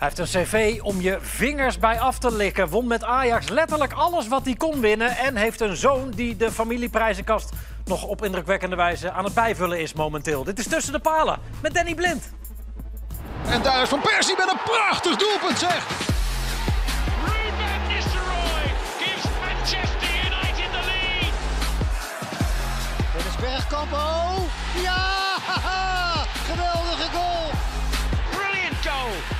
Hij heeft een cv om je vingers bij af te likken. Won met Ajax letterlijk alles wat hij kon winnen. En heeft een zoon die de familieprijzenkast nog op indrukwekkende wijze aan het bijvullen is momenteel. Dit is Tussen de Palen met Danny Blind. En daar is Van Persie met een prachtig doelpunt zeg. Ruben Nistelrooy gives Manchester United the lead. Dennis Bergkamp, oh! Ja! Geweldige goal! Brilliant goal.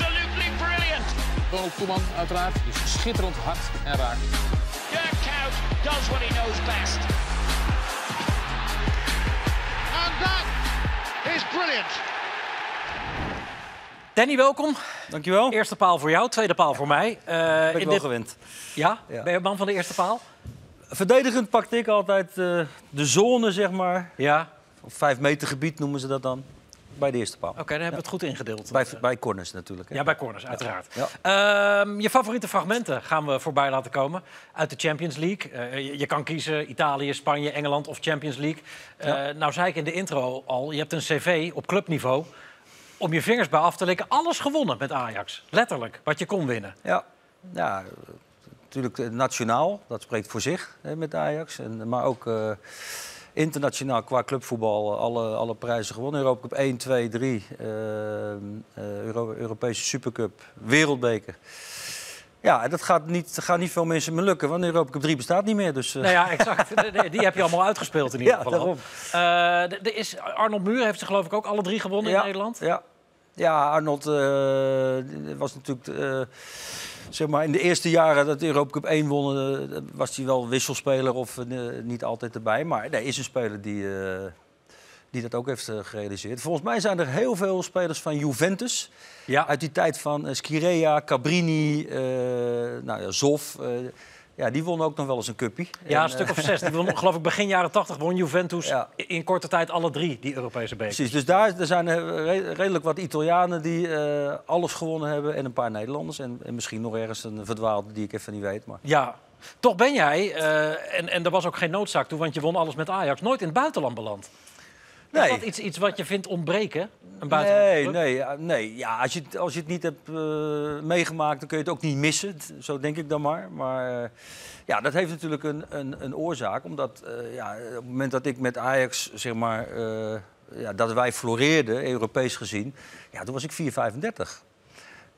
Absolutely brilliant. Ronald Koeman uiteraard. Dus schitterend hard en raak. Dirk Kuyt does what he knows best. And that is brilliant. Danny, welkom. Dankjewel. Eerste paal voor jou, tweede paal voor mij. Eh, ben ik in wel dit- gewend. Ja? Ja. Ben je man van de eerste paal? Verdedigend pakte ik altijd eh, de zone, zeg maar. Ja. Of vijf meter gebied noemen ze dat dan. Bij de eerste paal. Oké, dan hebben we het goed ingedeeld. Bij, bij corners natuurlijk. hè. Ja, bij corners, uiteraard. Ehm, je favoriete fragmenten gaan we voorbij laten komen. Uit de Champions League. Eh, je, je kan kiezen Italië, Spanje, Engeland of Champions League. Eh, Nou zei ik in de intro al, je hebt een cv op clubniveau... om je vingers bij af te likken. Alles gewonnen met Ajax. Letterlijk, wat je kon winnen. Ja, ja natuurlijk eh, nationaal. Dat spreekt voor zich hè, met Ajax. En, maar ook internationaal qua clubvoetbal eh, alle, alle prijzen gewonnen. Europa Cup 1, 2, 3. eh, eh, Euro- Europese Supercup, Wereldbeker. Ja, dat gaat niet, gaat niet veel mensen meer lukken, want Europa Cup 3 bestaat niet meer. Dus, eh, Nou ja, exact. Die- heb je allemaal uitgespeeld in ieder Ja, geval. al. daarom. Eh, er is, Arnold Muur heeft ze geloof ik ook alle drie gewonnen in Nederland. Ja, ja Arnold was natuurlijk... zeg maar, in de eerste jaren dat de Europa Cup 1 won... eh, was hij wel wisselspeler of eh, niet altijd erbij. Maar hij is een speler die, eh, die dat ook heeft gerealiseerd. Volgens mij zijn er heel veel spelers van Juventus... Ja. uit die tijd van Schirea, Cabrini, nou ja, Zoff... eh, ja, die wonnen ook nog wel eens een cuppie. Ja, En, een stuk eh, of zes. Die won, geloof ik begin jaren 80 won Juventus Ja. in korte tijd alle drie die Europese bekers. Precies, dus daar er zijn re- redelijk wat Italianen die eh, alles gewonnen hebben en een paar Nederlanders. En, en misschien nog ergens een verdwaalde die ik even niet weet. Maar... Ja, toch ben jij, eh, en, en er was ook geen noodzaak toe, want je won alles met Ajax, nooit in het buitenland beland. Is dat iets, iets wat je vindt ontbreken? Een Nee, nee, ja, nee. Ja, als, je, het- als je het niet hebt eh, meegemaakt, dan kun je het ook niet missen. D- Zo denk ik dan maar. Maar eh, ja, dat heeft natuurlijk een, een, een oorzaak. Omdat eh, ja, op het moment dat ik met Ajax, zeg maar, eh, ja, dat wij floreerden, Europees gezien, ja, toen was ik 4,35.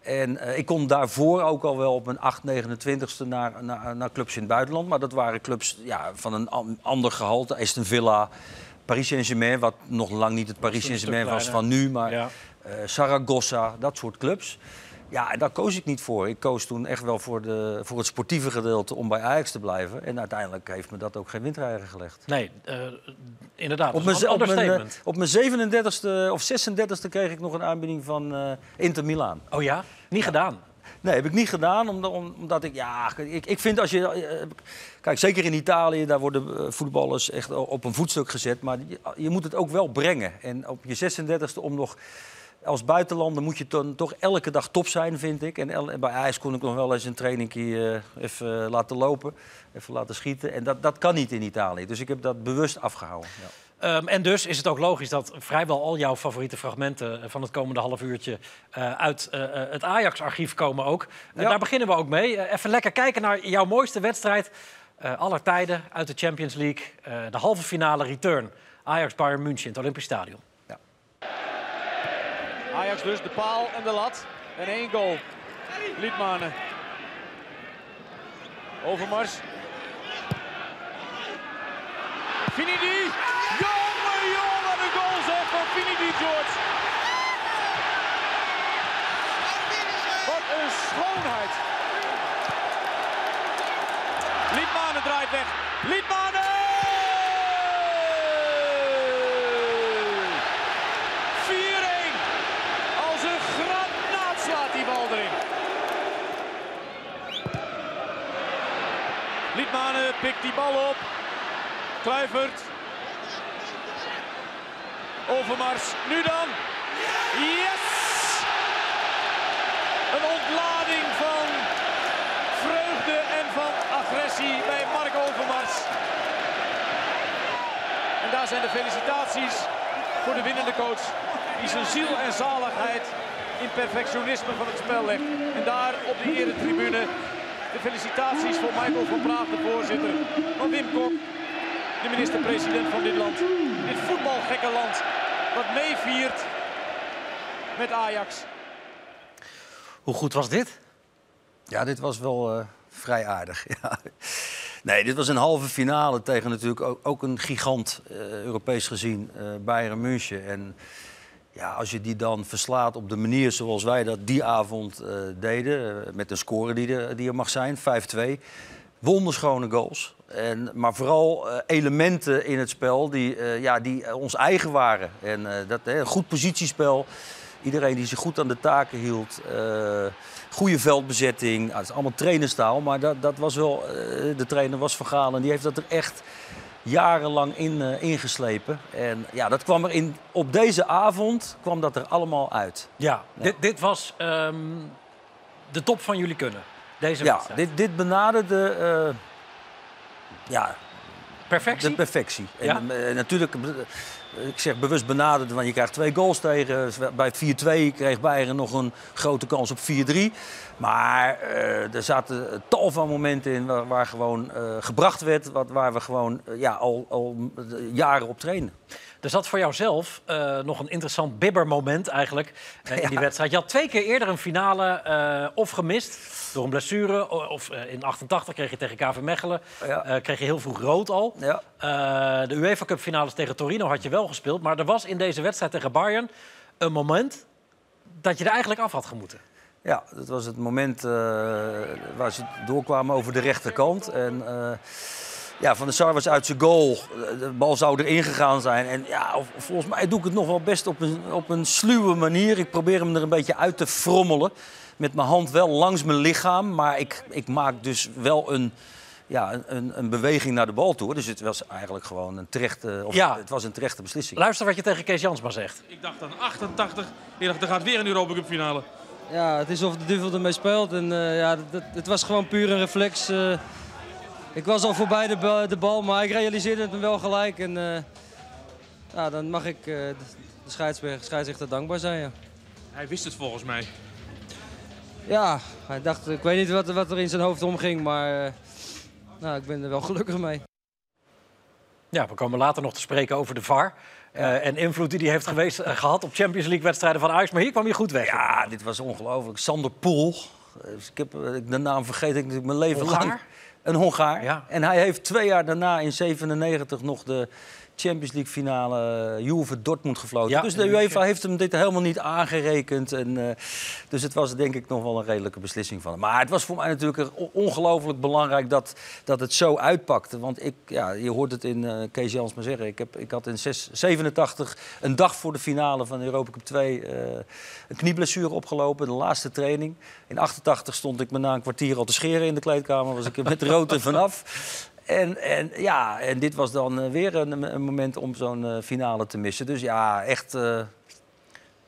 En eh, ik kon daarvoor ook al wel op mijn 8, 29ste naar, naar, naar clubs in het buitenland. Maar dat waren clubs ja, van een an- ander gehalte. Aston Villa, Paris Saint-Germain, wat nog lang niet het Paris Saint-Germain was van nu. Maar Ja. eh, Saragossa, dat soort clubs. Ja, daar koos ik niet voor. Ik koos toen echt wel voor, de, voor het sportieve gedeelte om bij Ajax te blijven. En uiteindelijk heeft me dat ook geen windreiger gelegd. Nee, eh, inderdaad. Op mijn, op, mijn, eh, op mijn 37ste of 36ste kreeg ik nog een aanbieding van eh, Inter Milaan. Oh ja? Niet gedaan. Nee, heb ik niet gedaan, omdat, om- omdat ik, ja, ik, ik vind als je, eh, kijk, zeker in Italië, daar worden eh, voetballers echt op een voetstuk gezet, maar je, je moet het ook wel brengen. En op je 36e om nog, als buitenlander moet je toch elke dag top zijn, vind ik. En, bij Ajax kon ik nog wel eens een trainingje eh, even laten lopen, even laten schieten. En dat, dat kan niet in Italië, dus ik heb dat bewust afgehouden. Ja. Ehm, en dus is het ook logisch dat vrijwel al jouw favoriete fragmenten eh, van het komende half uurtje eh, uit eh, het Ajax-archief komen ook. Ja. Daar beginnen we ook mee. Even lekker kijken naar jouw mooiste wedstrijd eh, aller tijden uit de Champions League. Eh, de halve finale return. Ajax-Bayern München in het Olympisch Stadion. Ajax dus, de paal en de lat. En één goal. Liedmanen. Overmars. Finidi. Jongen, jongen, wat een goal zeg van Finidi George. Wat een schoonheid. Draait weg. Liedmanen! 4-1. Als een granaat slaat die bal erin. Liedmanen pikt die bal op. Kluivert. Overmars. Nu dan. Yes! Een ontlading van vreugde en van agressie bij Mark Overmars. En daar zijn de felicitaties voor de winnende coach. Die zijn ziel en zaligheid in perfectionisme van het spel legt. En daar op de eretribune de felicitaties voor Michael van Praag, de voorzitter. Van Wim Kok, de minister-president van dit land. Dit voetbalgekke land dat meeviert met Ajax. Hoe goed was dit? Ja, dit was wel eh, vrij aardig. Ja. Nee, dit was een halve finale tegen natuurlijk ook, ook een gigant, eh, Europees gezien, eh Bayern München. En ja, als je die dan verslaat op de manier zoals wij dat die avond eh, deden, met een score die die er mag zijn, 5-2. Wonderschone goals. En, maar vooral elementen in het spel die, ja, die ons eigen waren. En dat, eh, goed positiespel. Iedereen die zich goed aan de taken hield. Goede veldbezetting. Ah, dat is allemaal trainerstaal. Maar dat, dat was wel, eh, de trainer was Van Gaal. En die heeft dat er echt jarenlang in, eh, ingeslepen. En ja, dat kwam er in, op deze avond kwam dat er allemaal uit. Ja, Dit, dit was ehm, de top van jullie kunnen. Deze Ja, wedstrijd. dit, dit benaderde eh, ja, Perfectie? de perfectie. En, Ja? natuurlijk, ik zeg bewust benaderd, want je krijgt twee goals tegen. Bij 4-2 kreeg Bayern nog een grote kans op 4-3. Maar eh, er zaten tal van momenten in waar, gewoon eh, gebracht werd... Wat, waar we gewoon eh, ja, al, al jaren op trainen. Er zat voor jouzelf eh, nog een interessant bibbermoment eigenlijk eh, in die wedstrijd. Je had twee keer eerder een finale eh, of gemist door een blessure. Of in 88 kreeg je tegen KV Mechelen. Ja. eh, kreeg je heel vroeg rood al. Ja. De UEFA Cup finales tegen Torino had je wel gespeeld. Maar er was in deze wedstrijd tegen Bayern een moment dat je er eigenlijk af had gemoeten. Ja, dat was het moment waar ze doorkwamen over de rechterkant. En ja, Van der Sar was uit zijn goal. De bal zou erin gegaan zijn. En ja, volgens mij doe ik het nog wel best op een, op een sluwe manier. Ik probeer hem er een beetje uit te frommelen. Met mijn hand wel langs mijn lichaam. Maar ik, ik maak dus wel een, ja, een- een, beweging naar de bal toe. Dus het was eigenlijk gewoon een terechte, of Ja. het was een terechte beslissing. Luister wat je tegen Kees Jansma zegt. Ik dacht aan 88. Ik dacht, er gaat weer een Europa Cup finale. Ja, het is of de duivel ermee speelt. En, eh, ja, dat- het was gewoon puur een reflex. eh. Ik was al voorbij de, de bal, maar ik realiseerde het me wel gelijk. En eh, ja, dan mag ik eh, de, scheidsrechter, scheidsrechter dankbaar zijn. Ja. Hij wist het volgens mij. ja, hij dacht, ik weet niet wat, wat er in zijn hoofd omging, maar eh, nou, ik ben er wel gelukkig mee. Ja, we komen later nog te spreken over de VAR. eh, en invloed die hij heeft geweest, eh, gehad op Champions League wedstrijden van Ajax. Maar hier kwam je goed weg. Ja, dit was ongelooflijk. Sander Poel. Ik heb de naam vergeet ik natuurlijk mijn leven Hongaar? lang. Een Hongaar. Ja. En hij heeft twee jaar daarna in 97 nog de Champions League finale eh, Juve Dortmund gefloten. Ja, dus de. UEFA heeft hem dit helemaal niet aangerekend. En, eh, dus het was denk ik nog wel een redelijke beslissing van hem. Maar het was voor mij natuurlijk on- ongelooflijk belangrijk dat, dat het zo uitpakte. Want ik, ja, je hoort het in eh Kees Jans maar zeggen. Ik, heb, ik had in 6, 87, een dag voor de finale van de Europa Cup 2, eh, een knieblessure opgelopen. De laatste training. In 88 stond ik me na een kwartier al te scheren in de kleedkamer. Was ik er met rood er vanaf. En, en, ja, en dit was dan eh, weer een, een moment om zo'n eh, finale te missen. Dus ja, echt eh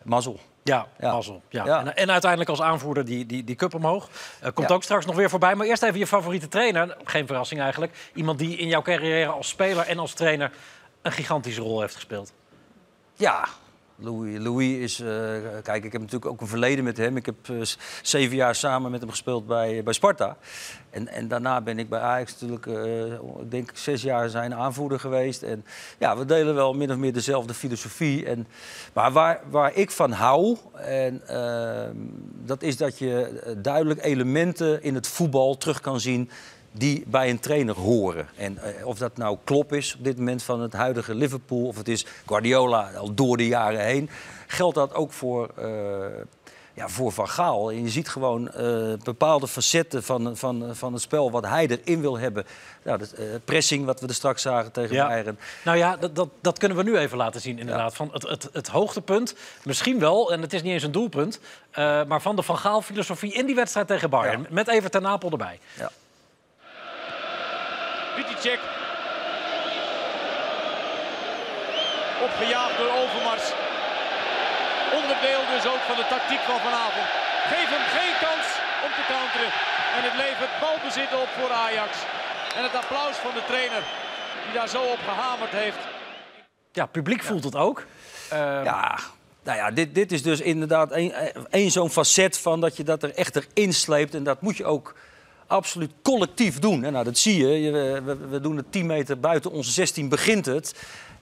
mazzel. Ja, Ja. mazzel. Ja. Ja. En, en uiteindelijk als aanvoerder die, die, die cup omhoog. Komt Ja. ook straks nog weer voorbij. Maar eerst even je favoriete trainer. Geen verrassing eigenlijk. Iemand die in jouw carrière als speler en als trainer een gigantische rol heeft gespeeld. Ja, Louis, Louis is... eh, kijk, ik heb natuurlijk ook een verleden met hem. Ik heb eh, zeven jaar samen met hem gespeeld bij, bij Sparta. En, en daarna ben ik bij Ajax natuurlijk, eh, ik denk zes jaar zijn aanvoerder geweest. En ja, we delen wel min of meer dezelfde filosofie. En, maar waar, waar ik van hou, en, ehm, dat is dat je eh, duidelijk elementen in het voetbal terug kan zien die bij een trainer horen. En eh, of dat nou Klopp is op dit moment van het huidige Liverpool... of het is Guardiola al door de jaren heen... geldt dat ook voor, eh, ja, voor Van Gaal. En je ziet gewoon eh, bepaalde facetten van, van, van het spel... wat hij erin wil hebben. Nou, de, pressing, wat we er straks zagen tegen Ja. Bayern. Nou ja, dat, dat, dat kunnen we nu even laten zien inderdaad. Van het, het, het hoogtepunt, misschien wel, en het is niet eens een doelpunt... maar van de Van Gaal-filosofie in die wedstrijd tegen Bayern. Ja. Met even ten Apel erbij. Ja. Viticek. Opgejaagd door Overmars. Onderdeel dus ook van de tactiek van vanavond. Geef hem geen kans om te counteren. En het levert balbezit op voor Ajax. En het applaus van de trainer die daar zo op gehamerd heeft. Ja, publiek voelt het ook. Eh, Ja, Nou ja, dit, dit is dus inderdaad één zo'n facet van dat je dat er echt erin sleept. En dat moet je ook absoluut collectief doen. En nou, dat zie je. We, we- we doen het 10 meter buiten onze 16 begint het.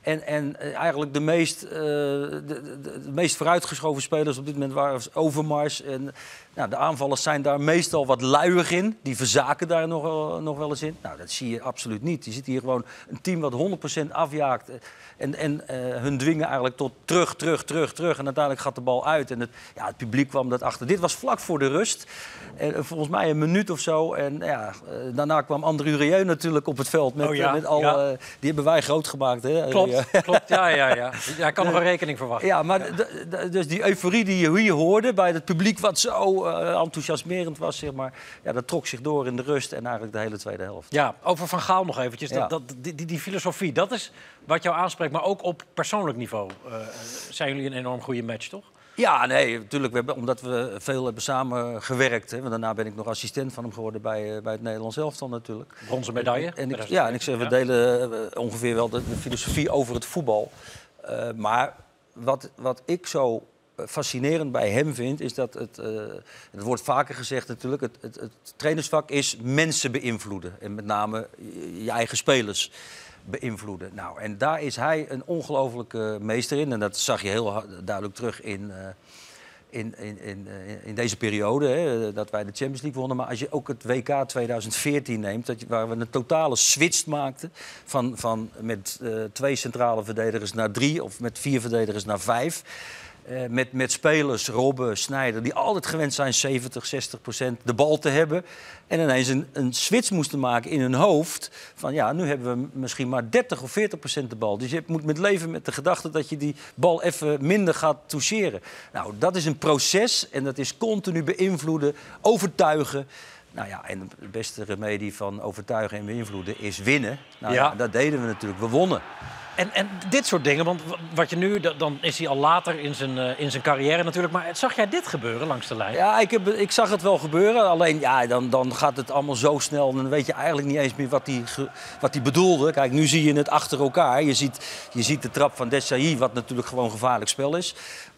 En, en eh, eigenlijk de meest, eh, de, de, de meest vooruitgeschoven spelers op dit moment waren Overmars. En nou, de aanvallers zijn daar meestal wat luiig in. Die verzaken daar nog, wel- nog wel eens in. Nou, dat zie je absoluut niet. Je ziet hier gewoon een team wat 100% afjaagt. eh, En, en eh, hun dwingen eigenlijk tot terug, terug, terug, terug. En uiteindelijk gaat de bal uit. En het, ja, het publiek kwam dat achter. Dit was vlak voor de rust. En, volgens mij een minuut of zo. En ja, daarna kwam André Rieu natuurlijk op het veld. Met, Oh ja, met al, ja. die hebben wij groot gemaakt. Hè? Klopt, Ja. klopt. Ja, ja, ja. Jij kan nog een rekening verwachten. Ja, maar dus die euforie die je hier hoorde bij het publiek, wat zo eh, enthousiasmerend was, zeg maar, ja, dat trok zich door in de rust en eigenlijk de hele tweede helft. Ja, over Van Gaal nog eventjes. Dat, dat, die, die, die filosofie, dat is wat jou aanspreekt. Maar ook op persoonlijk niveau eh, zijn jullie een enorm goede match, toch? Ja, nee, natuurlijk. We hebben, omdat we veel hebben samengewerkt. Hè, want daarna ben ik nog assistent van hem geworden bij, eh, bij het Nederlands elftal natuurlijk. Bronzen medaille. En ik, ja, en ik zeg, we delen eh, ongeveer wel de, de filosofie over het voetbal. Eh, maar wat, wat ik zo fascinerend bij hem vind, is dat het, eh het wordt vaker gezegd natuurlijk, het, het, het trainersvak is mensen beïnvloeden. En met name je eigen spelers beïnvloeden. Nou, en daar is hij een ongelofelijke meester in. En dat zag je heel duidelijk terug in, eh, in, in, in, eh, in deze periode, hè, dat wij de Champions League wonnen. Maar als je ook het WK 2014 neemt, dat je, waar we een totale switch maakten... van, van met eh, twee centrale verdedigers naar drie of met vier verdedigers naar vijf... Eh, met, met spelers, Robben, Snijder, die altijd gewend zijn 70, 60 procent de bal te hebben. En ineens een, een switch moesten maken in hun hoofd. Van ja, nu hebben we misschien maar 30 of 40 procent de bal. Dus je moet met leven met de gedachte dat je die bal even minder gaat toucheren. Nou, dat is een proces en dat is continu beïnvloeden, overtuigen. Nou ja, en de beste remedie van overtuigen en beïnvloeden is winnen. Nou ja, Ja. dat deden we natuurlijk. We wonnen. En, en dit soort dingen, want wat je nu, da- dan is hij al later in zijn, eh, in zijn carrière natuurlijk. Maar zag jij dit gebeuren langs de lijn? Ja, ik, heb, ik zag het wel gebeuren. Alleen ja, dan, dan gaat het allemaal zo snel. En dan weet je eigenlijk niet eens meer wat hij wat hij bedoelde. Kijk, nu zie je het achter elkaar. Je ziet, je ziet de trap van Desailly, wat natuurlijk gewoon gevaarlijk spel is.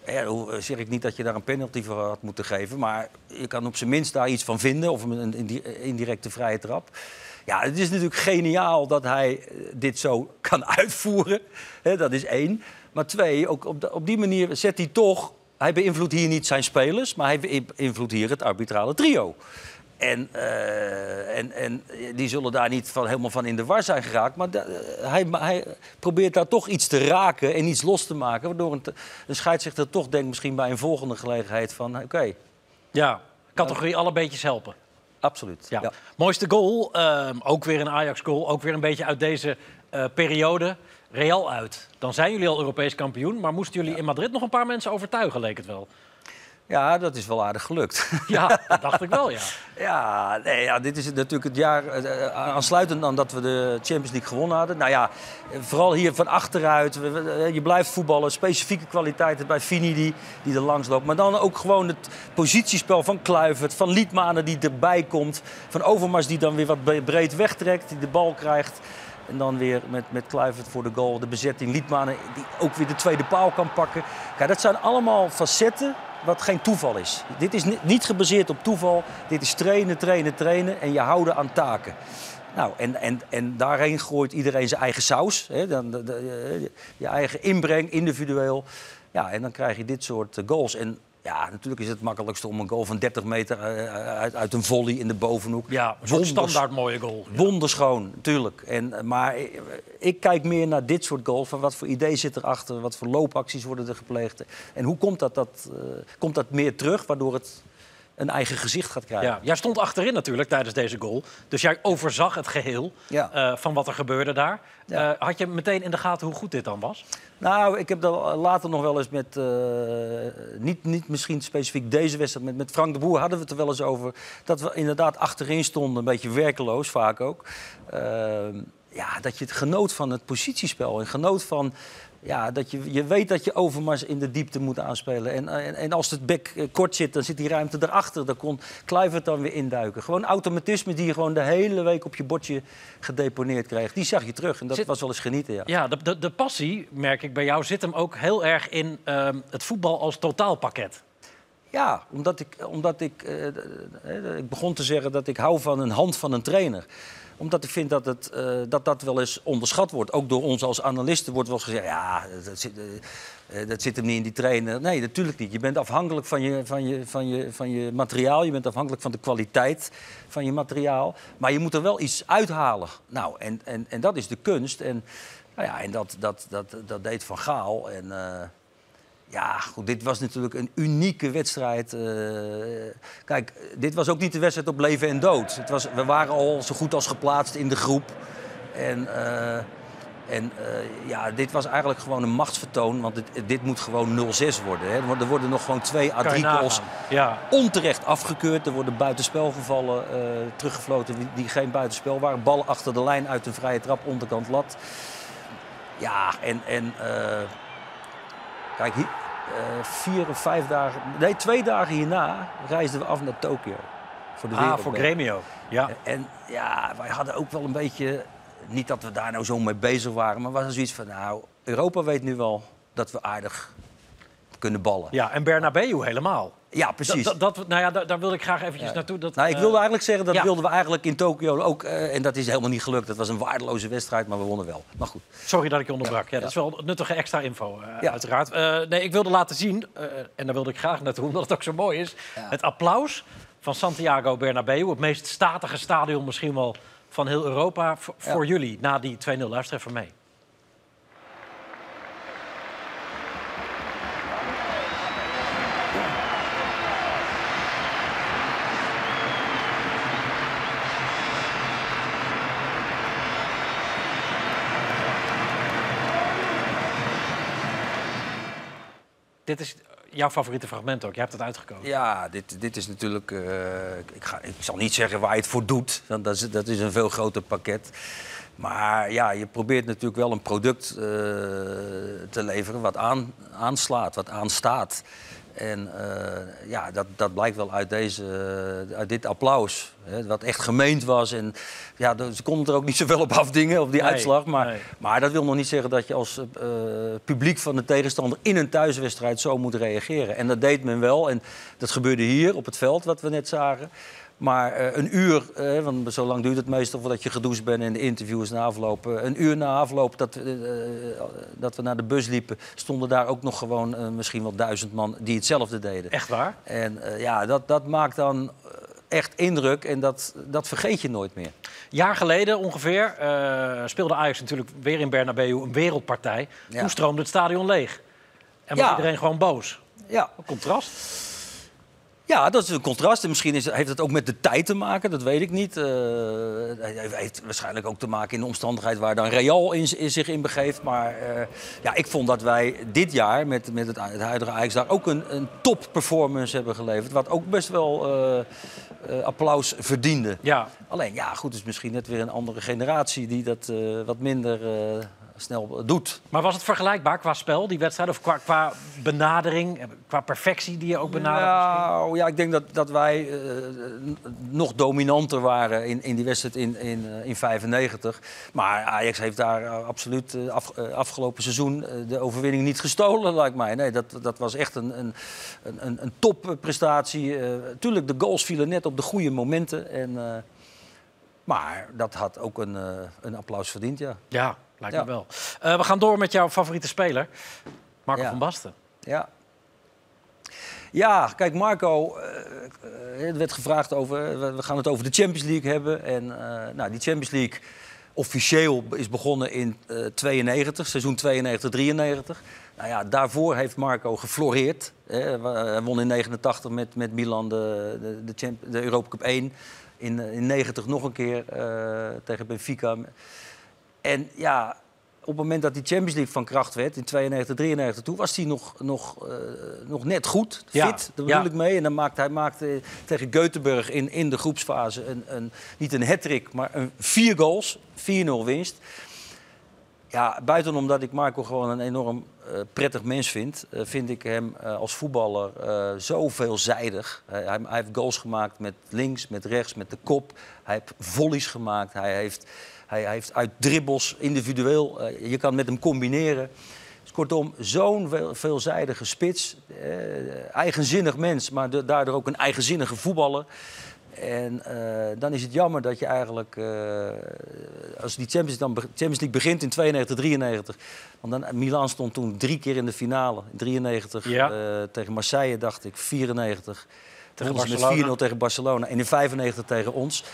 Ja, zeg ik niet dat je daar een penalty voor had moeten geven. Maar je kan op zijn minst daar iets van vinden. Of een indi- indirecte vrije trap. Ja, het is natuurlijk geniaal dat hij eh, dit zo kan uitvoeren. Dat is één. Maar twee, ook op, op die manier zet hij toch... Hij beïnvloedt hier niet zijn spelers, maar hij beïnvloedt hier het arbitrale trio. En, eh, en, en die zullen daar niet van, helemaal van in de war zijn geraakt. Maar da- eh, hij, hij probeert daar toch iets te raken en iets los te maken. Waardoor een, een scheidsrechter toch denkt misschien bij een volgende gelegenheid van... Oké, Ja, categorie alle beetjes helpen. absoluut. Ja. Mooiste goal, ehm, ook weer een Ajax-goal. Ook weer een beetje uit deze eh, periode. Real uit. Dan zijn jullie al Europees kampioen. Maar moesten jullie in Madrid nog een paar mensen overtuigen, leek het wel. Ja, dat is wel aardig gelukt. Ja, dat dacht ik wel, ja. Ja, nee, ja, dit is natuurlijk het jaar eh, eh, aansluitend aan dat we de Champions League gewonnen hadden. Nou ja, vooral hier van achteruit. Eh, Je blijft voetballen, specifieke kwaliteiten bij Fini die, die er langs loopt. Maar dan ook gewoon het positiespel van Kluivert, van Liedmanen die erbij komt. Van Overmars die dan weer wat bre- breed wegtrekt, die de bal krijgt. En dan weer met, met Kluivert voor de goal, de bezetting. Liedmanen die ook weer de tweede paal kan pakken. Kijk, dat zijn allemaal facetten wat geen toeval is. Dit is ni- niet gebaseerd op toeval. Dit is trainen, trainen, trainen en je houden aan taken. Nou, en, en, en daarheen gooit iedereen zijn eigen saus. Hè? Dan, de- de- je eigen inbreng, individueel. Ja, en dan krijg je dit soort eh, goals. En ja, natuurlijk is het makkelijkste om een goal van 30 meter eh, uit, uit een volley in de bovenhoek. Ja, een standaard mooie goal. Wonderschoon, natuurlijk. En, eh, maar ik, kijk meer naar dit soort goals. Van wat voor idee zit erachter? Wat voor loopacties worden er gepleegd? En hoe komt dat, dat, eh, komt dat meer terug, waardoor het een eigen gezicht gaat krijgen? Ja, jij stond achterin natuurlijk tijdens deze goal. Dus jij overzag het geheel Ja. eh, van wat er gebeurde daar. Ja. Eh, had je meteen in de gaten hoe goed dit dan was? Nou, ik heb dat later nog wel eens met, eh, niet, niet misschien specifiek deze wedstrijd, met, met Frank de Boer hadden we het er wel eens over. Dat we inderdaad achterin stonden, een beetje werkeloos vaak ook. Ehm, ja, dat je het genoot van het positiespel en genoot van ja, dat je, je weet dat je Overmars in de diepte moet aanspelen. En, en, en als het bek eh, kort zit, dan zit die ruimte erachter. Dan kon Kluivert dan weer induiken. Gewoon automatisme die je gewoon de hele week op je bordje gedeponeerd kreeg. Die zag je terug en dat Zit- was wel eens genieten, ja. Ja, de, de, de passie, merk ik bij jou, zit hem ook heel erg in ehm, het voetbal als totaalpakket. Ja, omdat ik, omdat ik, eh, ik begon te zeggen dat ik hou van een hand van een trainer. Omdat ik vind dat het, eh, dat, dat wel eens onderschat wordt. Ook door ons als analisten wordt wel eens gezegd... ja, dat zit, eh, eh, dat zit hem niet in die trainer. Nee, natuurlijk niet. Je bent afhankelijk van je, van, je, van, je, van je materiaal. Je bent afhankelijk van de kwaliteit van je materiaal. Maar je moet er wel iets uithalen. Nou, en, en, en dat is de kunst. En, nou ja, en dat, dat, dat, dat deed Van Gaal. En... ja, goed, dit was natuurlijk een unieke wedstrijd. eh. kijk, dit was ook niet de wedstrijd op leven en dood. Het was, we waren al zo goed als geplaatst in de groep. En, eh, en eh, ja, dit was eigenlijk gewoon een machtsvertoon. Want dit, dit moet gewoon 0-6 worden. Hè. Er worden- nog gewoon twee à drie goals. Ja. onterecht afgekeurd. Er worden buitenspelgevallen teruggefloten die, die geen buitenspel waren. Ballen achter de lijn uit een vrije trap, onderkant lat. Ja, en... en kijk, hier, eh, vier of vijf dagen... Nee, twee dagen hierna reisden we af naar Tokio. Voor de Ah, voor Gremio. Ja. En ja, wij hadden ook wel een beetje... Niet dat we daar nou zo mee bezig waren, maar was er zoiets van... Nou, Europa weet nu wel dat we aardig kunnen ballen. ja, en Bernabeu helemaal. Ja, precies. Dat, dat, nou ja, daar, daar wilde ik graag eventjes naartoe. Dat, Nou, ik eh, wilde eigenlijk zeggen, dat ja. wilden we eigenlijk in Tokio ook. eh, en dat is helemaal niet gelukt. Dat was een waardeloze wedstrijd, maar we wonnen wel. Maar goed. Sorry dat ik je onderbrak. Ja, dat is wel nuttige extra info, eh, uiteraard. Eh, nee, ik wilde laten zien, eh, en daar wilde ik graag naartoe, omdat het ook zo mooi is... het applaus van Santiago Bernabeu, het meest statige stadion misschien wel van heel Europa... voor jullie, na die 2-0. Luister even mee. Dit is jouw favoriete fragment ook. Je hebt het uitgekozen. Ja, dit, dit is natuurlijk. eh, ik, ga, ik zal niet zeggen waar je het voor doet. Want dat is, dat is een veel groter pakket. Maar ja, je probeert natuurlijk wel een product eh, te leveren wat aan, aanslaat, wat aanstaat. En eh, ja, dat, dat blijkt wel uit, deze, uit dit applaus. Hè, wat echt gemeend was. En ja, ze konden er ook niet zoveel op afdingen, op die Nee, uitslag. Maar, nee. maar dat wil nog niet zeggen dat je als eh, publiek van de tegenstander in een thuiswedstrijd zo moet reageren. En dat deed men wel. En dat gebeurde hier op het veld, wat we net zagen. Maar eh, een uur, eh, want zo lang duurt het meestal voordat je gedoucht bent en de interviews na afloop. eh, een uur na afloop dat, we, dat we naar de bus liepen, stonden daar ook nog gewoon misschien wel duizend man die hetzelfde deden. Echt waar? En ja, dat, dat maakt dan echt indruk en dat, dat vergeet je nooit meer. jaar geleden ongeveer speelde Ajax natuurlijk weer in Bernabeu een wereldpartij. Ja. Toen stroomde het stadion leeg. En was Ja. iedereen gewoon boos. Ja, Een contrast. Ja, dat is een contrast. En misschien is, heeft het ook met de tijd te maken, dat weet ik niet. Eh, het heeft waarschijnlijk ook te maken in de omstandigheid waar dan Real in, in zich in begeeft. Maar eh, ja, ik vond dat wij dit jaar met, met het, het huidige Ajax daar ook een, een top performance hebben geleverd. Wat ook best wel eh, applaus verdiende. Ja, Alleen, ja, goed, het is misschien net weer een andere generatie die dat wat minder snel doet. maar was het vergelijkbaar qua spel, die wedstrijd? Of qua, qua benadering, eh, qua perfectie die je ook benadert? Nou, ja, ik denk dat, dat wij eh, nog dominanter waren in, in die wedstrijd in 1995. in 95. Maar Ajax heeft daar eh, absoluut eh, af, eh, afgelopen seizoen eh, de overwinning niet gestolen, lijkt mij. Nee, dat, dat was echt een, een, een, een topprestatie. Eh tuurlijk, de goals vielen net op de goede momenten. En, eh, maar dat had ook een, eh, een applaus verdiend, ja. Ja, lijkt Ja. me wel. Eh, we gaan door met jouw favoriete speler, Marco van Basten. Ja. Ja, kijk, Marco, eh, eh, er werd gevraagd over, we- gaan het over de Champions League hebben. En nou, die Champions League officieel is begonnen in eh 92, seizoen 92-93. Nou ja, daarvoor heeft Marco gefloreerd. Hè. Hij won in 89 met, met Milan de, de, de, Champ- de Europa Cup 1. In, in 90 nog een keer tegen Benfica. En ja, op het moment dat die Champions League van kracht werd, in 92, 93, toen was hij nog, nog, eh, nog net goed, fit, Ja, daar bedoel ja. ik mee. En dan maakte hij maakte tegen Göteborg in, in de groepsfase een, een, niet een hat maar een vier goals, 4-0 winst. Ja, buiten omdat ik Marco gewoon een enorm eh, prettig mens vind, eh, vind ik hem als voetballer zo veelzijdig. Hij, hij heeft goals gemaakt met links, met rechts, met de kop. Hij heeft volleys gemaakt. Hij heeft, hij, hij heeft uit dribbels individueel. eh, je kan met hem combineren. Dus kortom, zo'n veel- veelzijdige spits. eh, eigenzinnig mens, maar de- daardoor ook een eigenzinnige voetballer. En eh, dan is het jammer dat je eigenlijk, als die Champions, dan, be- Champions League begint in 92, 93. Want dan, Milan stond toen drie keer in de finale. In 93 Ja. eh, tegen Marseille, dacht ik. 94 Tegen ze met Barcelona. 4-0 tegen Barcelona. En in 95 tegen ons.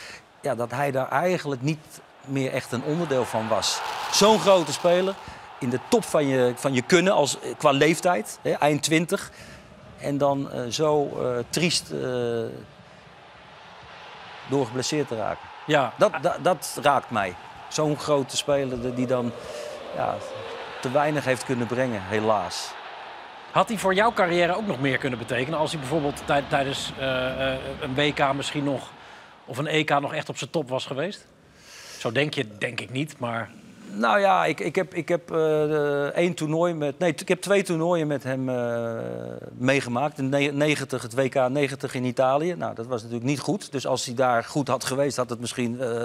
Ja, dat hij daar eigenlijk niet meer echt een onderdeel van was. Zo'n grote speler. In de top van je, van je kunnen als, qua leeftijd. Hè, eind 20. En dan eh, zo eh, triest eh, door geblesseerd te raken. Ja, Dat, dat, dat raakt mij. Zo'n grote speler die dan ja, te weinig heeft kunnen brengen, helaas. Had hij voor jouw carrière ook nog meer kunnen betekenen? Als hij bijvoorbeeld tij- tijdens een WK misschien nog... of een EK nog echt op zijn top was geweest? Zo denk je, denk ik niet, maar... Nou ja, ik, ik heb, ik heb eh, één toernooi met. Nee, ik heb twee toernooien met hem eh, meegemaakt. In ne- 90, het WK 90 in Italië. Nou, dat was natuurlijk niet goed. Dus als hij daar goed had geweest, had het misschien eh,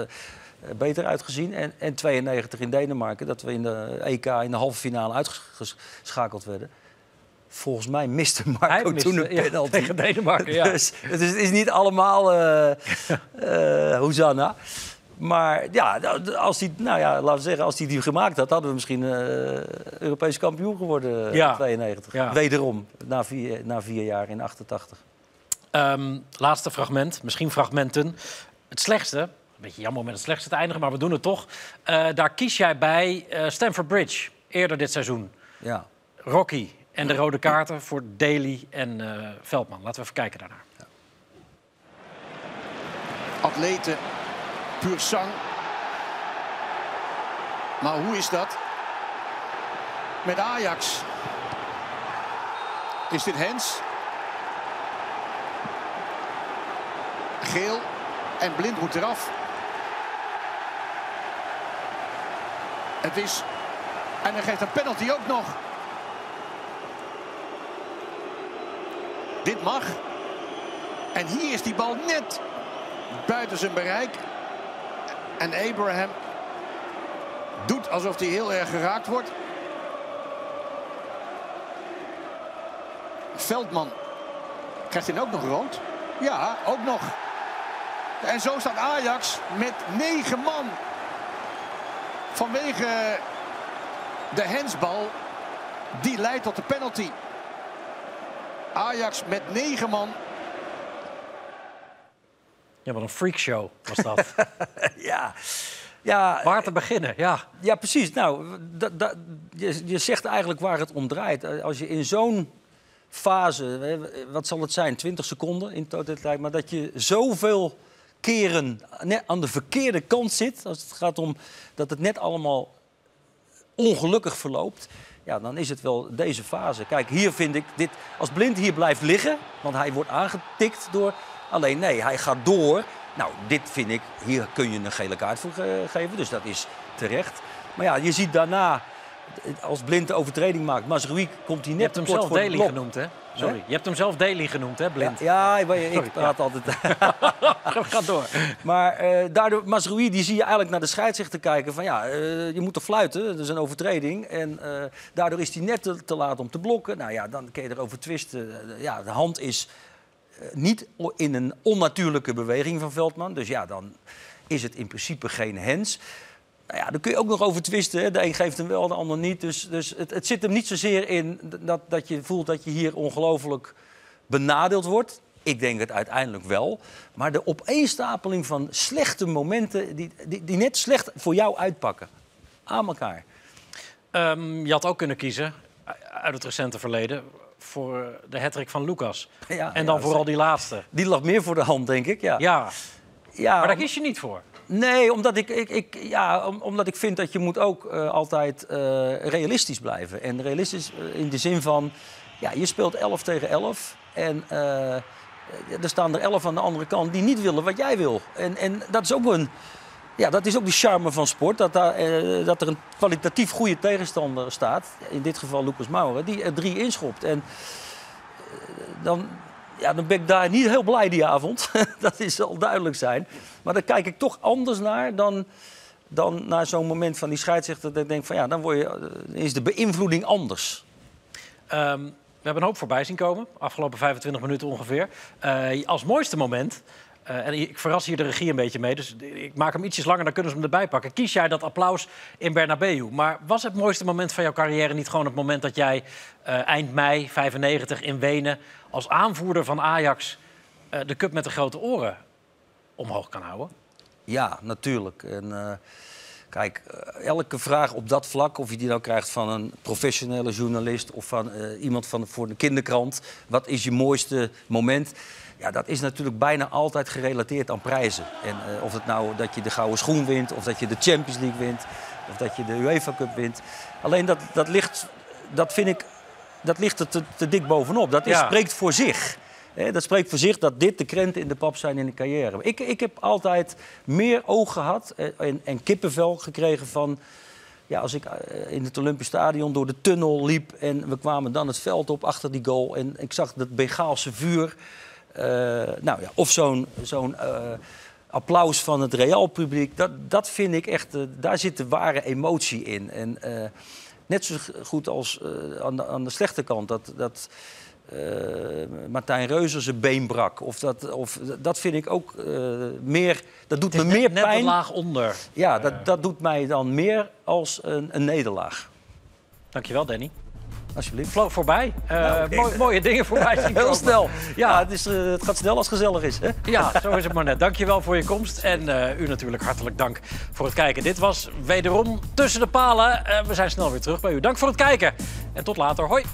beter uitgezien. En, en 92 in Denemarken, dat we in de EK in de halve finale uitgeschakeld werden. Volgens mij miste Marco Hij miste, toen een ja, penalty. tegen Denemarken, ja. Dus, dus het is niet allemaal eh, Hosanna. Maar ja, als hij, nou ja, laten we zeggen, als hij die gemaakt had, hadden we misschien eh Europees kampioen geworden Ja. in 92. Ja. Wederom, na vier, na vier jaar in 88. Ehm, laatste fragment, misschien fragmenten. Het slechtste, een beetje jammer om met het slechtste te eindigen, maar we doen het toch. Eh, daar kies jij bij eh Stamford Bridge, eerder dit seizoen. Ja. Rocky en de rode kaarten voor Daly en eh, Veldman. Laten we even kijken daarnaar. atleten, puur zang. Maar hoe is dat? Met Ajax. Is dit Hens? Geel en blind moet eraf. Het is... En hij geeft een penalty ook nog. Dit mag. En hier is die bal net buiten zijn bereik. En Abraham doet alsof hij heel erg geraakt wordt. Veldman krijgt hij ook nog rood? Ja, ook nog. En zo staat Ajax met negen man. Vanwege de hensbal. Die leidt tot de penalty. Ajax met negen man. Ja, wat een freakshow was dat. ja. Ja, Waar te beginnen, ja. Ja, precies. Nou, dat, dat, je, je zegt eigenlijk waar het om draait. Als je in zo'n fase, wat zal het zijn, 20 seconden in totaliteit, maar dat je zoveel keren net aan de verkeerde kant zit, als het gaat om dat het net allemaal ongelukkig verloopt, ja, dan is het wel deze fase. Kijk, hier vind ik dit, als Blind hier blijft liggen, want hij wordt aangetikt door, alleen nee, hij gaat door. Nou, dit vind ik, hier kun je een gele kaart voor ge- geven, dus dat is terecht. Maar ja, je ziet daarna, als Blind de overtreding maakt, Mazraoui komt hij Je net hebt hem zelf Daly genoemd, hè? Sorry. Je hebt hem zelf Daly genoemd, hè, Blind? Ja, ik, ik praat ja. altijd. Ga door. Maar eh, daardoor, Mazraoui, die zie je eigenlijk naar de scheidsrechter kijken van ja, eh, je moet er fluiten, dat is een overtreding. En eh, daardoor is hij net te, te laat om te blokken. Nou ja, dan kun je erover twisten. Eh, ja, de hand is eh, niet o- in een onnatuurlijke beweging van Veldman. Dus ja, dan is het in principe geen hens. Nou ja, daar kun je ook nog over twisten. Hè. De een geeft hem wel, de ander niet. Dus, dus het, het zit hem niet zozeer in dat, dat je voelt dat je hier ongelooflijk benadeeld wordt. Ik denk het uiteindelijk wel. Maar de opeenstapeling van slechte momenten die, die, net slecht voor jou uitpakken. Aan elkaar. Ehm, je had ook kunnen kiezen, uit het recente verleden, voor eh, de hattrick van Lucas. Ja, en dan ja, vooral die laatste. Die lag meer voor de hand, denk ik. Ja. Ja, Ja, maar daar kies je niet voor. Nee, omdat ik, ik, ik, ja, om- omdat ik vind dat je moet ook eh, altijd eh, realistisch blijven. En realistisch in de zin van, ja, je speelt 11 tegen 11. En er staan er 11 aan de andere kant die niet willen wat jij wil. En, en dat is ook een, ja, dat is ook de charme van sport. Dat, daar, eh, dat er een kwalitatief goede tegenstander staat. In dit geval Lucas Maurer, die er drie inschopt. En eh, dan, ja, dan ben ik daar niet heel blij die avond. dat is zal duidelijk zijn. Maar daar kijk ik toch anders naar dan, dan naar zo'n moment van die scheidsrechter. Dat ik denk van ja, dan je, eh, is de beïnvloeding anders. Ehm, we hebben een hoop voorbij zien komen, afgelopen 25 minuten ongeveer. Als mooiste moment, en ik verras hier de regie een beetje mee, dus ik maak hem ietsjes langer, dan kunnen ze hem erbij pakken. Kies jij dat applaus in Bernabeu. Maar was het mooiste moment van jouw carrière niet gewoon het moment dat jij eh, eind mei 95 in Wenen als aanvoerder van Ajax eh, de cup met de grote oren omhoog kan houden? Ja, natuurlijk. En, eh, kijk, eh, elke vraag op dat vlak, of je die nou krijgt van een professionele journalist of van eh, iemand van, voor de kinderkrant, wat is je mooiste moment? Ja, dat is natuurlijk bijna altijd gerelateerd aan prijzen. En eh, of het nou dat je de gouden schoen wint, of dat je de Champions League wint, of dat je de UEFA Cup wint. Alleen dat, dat ligt, dat vind ik, dat ligt er te, te dik bovenop. Dat is, Ja. spreekt voor zich. Dat spreekt voor zich dat dit de krenten in de pap zijn in de carrière. Ik, ik heb altijd meer oog gehad eh, en, en kippenvel gekregen van... Ja, als ik eh, in het Olympisch Stadion door de tunnel liep... en we kwamen dan het veld op achter die goal... en ik zag dat Bengaalse vuur. eh, nou ja, of zo'n zo'n applaus van het Real-publiek. Dat, dat vind ik echt... daar zit de ware emotie in. En net zo goed als aan, de, aan de slechte kant... dat, dat Martijn Reuzer zijn been brak. Of dat, of, dat vind ik ook eh, meer... Dat doet me net, meer net pijn. een laag onder. Ja, dat, dat doet mij dan meer als een, een nederlaag. Dankjewel, Danny. Alsjeblieft. Vloog voorbij. Eh, Nou, mooi- mooie dingen voorbij zien Heel komen. snel. Ja, het, is, eh, het gaat snel als het gezellig is. Hè? Ja, zo is het maar net. Dankjewel voor je komst. En eh, u natuurlijk hartelijk dank voor het kijken. Dit was wederom Tussen de Palen. Eh, we zijn snel weer terug bij u. Dank voor het kijken. En tot later. Hoi.